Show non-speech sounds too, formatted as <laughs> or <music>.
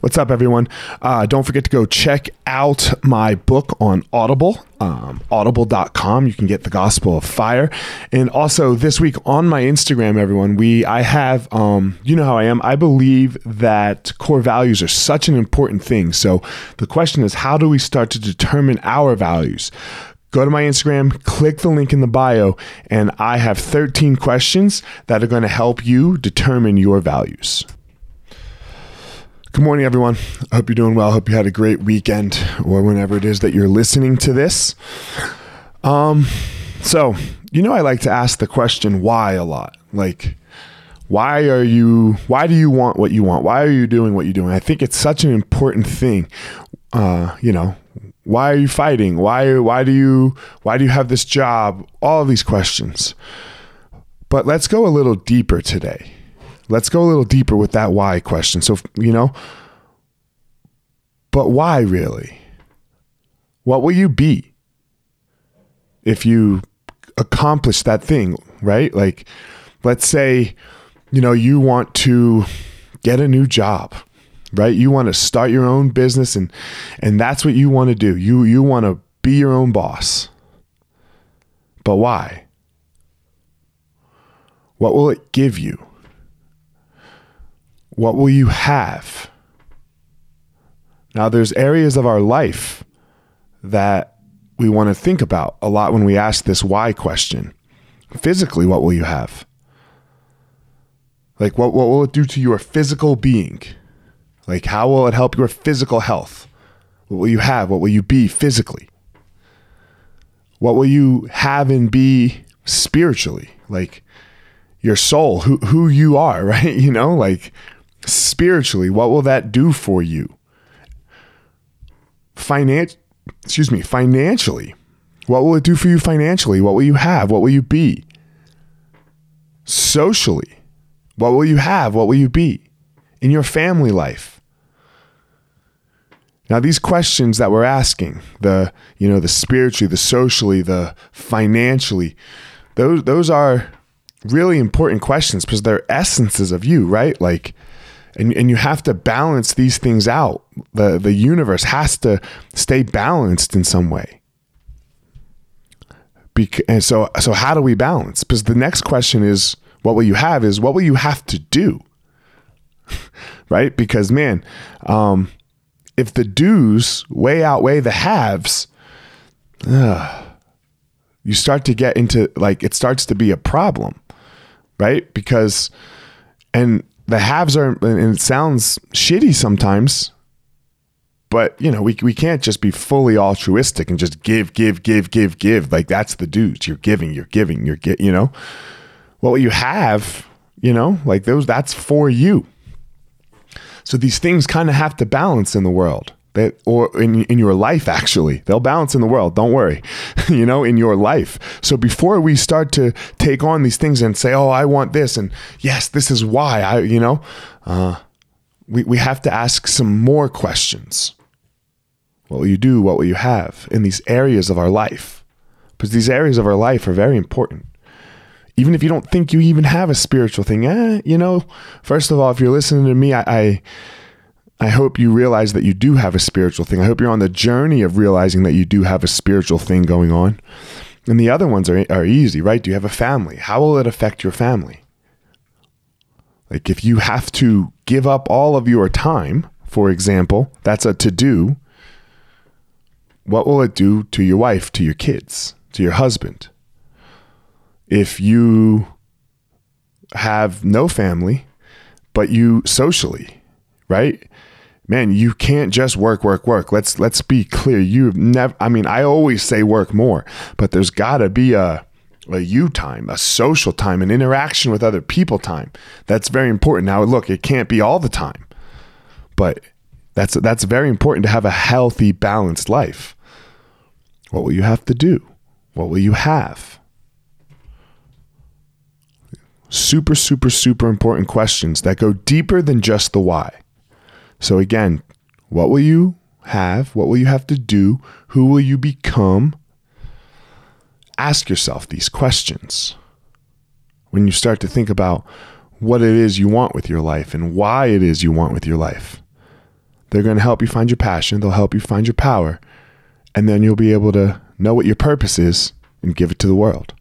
What's up, everyone? Uh, don't forget to go check out my book on Audible, um, audible.com. You can get the Gospel of Fire. And also this week on my Instagram, everyone, we I have, um, you know how I am. I believe that core values are such an important thing. So the question is, how do we start to determine our values? Go to my Instagram, click the link in the bio, and I have 13 questions that are going to help you determine your values. Good morning, everyone. I hope you're doing well. I hope you had a great weekend or whenever it is that you're listening to this. Um, so, you know, I like to ask the question why a lot. Like, why are you, why do you want what you want? Why are you doing what you're doing? I think it's such an important thing. Uh, you know, why are you fighting? Why why do you why do you have this job? All of these questions. But let's go a little deeper today. Let's go a little deeper with that why question. So, you know, but why really? What will you be if you accomplish that thing, right? Like let's say, you know, you want to get a new job right? You want to start your own business and and that's what you want to do. You you want to be your own boss. But why? What will it give you? What will you have? Now there's areas of our life that we want to think about a lot when we ask this why question. Physically, what will you have? Like what what will it do to your physical being? Like, how will it help your physical health? What will you have? What will you be physically? What will you have and be spiritually? Like your soul, who, who you are, <laughs> right? You know, like spiritually, what will that do for you? Finan- excuse me, financially, what will it do for you financially? What will you have? What will you be? Socially, what will you have? What will you be? In your family life, now these questions that we're asking, the you know, the spiritually, the socially, the financially, those those are really important questions because they're essences of you, right? Like and, and you have to balance these things out. The the universe has to stay balanced in some way. Bec- and so so how do we balance? Because the next question is what will you have is what will you have to do? <laughs> right? Because man, um, if the do's way outweigh the haves, uh, you start to get into like it starts to be a problem, right? Because and the haves are and it sounds shitty sometimes, but you know we we can't just be fully altruistic and just give give give give give. Like that's the dudes. You're giving you're giving you're get you know? What you have you know like those that's for you. So these things kind of have to balance in the world. Or in, in your life actually. They'll balance in the world don't worry. <laughs> You know in your life. So before we start to take on these things and say oh i want this and yes this is why i you know uh, we, we have to ask some more questions. What will you do? What will you have? In these areas of our life. Because these areas of our life are very important. Even if you don't think you even have a spiritual thing, eh, you know, first of all, if you're listening to me, I, I, I hope you realize that you do have a spiritual thing. I hope you're on the journey of realizing that you do have a spiritual thing going on. And the other ones are, are easy, right? Do you have a family? How will it affect your family? Like if you have to give up all of your time, for example, that's a to do. What will it do to your wife, to your kids, to your husband? if you have no family, but you socially, right? Man, you can't just work, work, work. Let's let's be clear. You've never. I mean, I always say work more, but there's got to be a a you time, a social time, an interaction with other people time. That's very important. Now, look, it can't be all the time, but that's that's very important to have a healthy, balanced life. What will you have to do? What will you have? super, super, super important questions that go deeper than just the why. So, again, what will you have? What will you have to do? Who will you become? Ask yourself these questions when you start to think about what it is you want with your life and why it is you want with your life. They're going to help you find your passion. They'll help you find your power. And then you'll be able to know what your purpose is and give it to the world.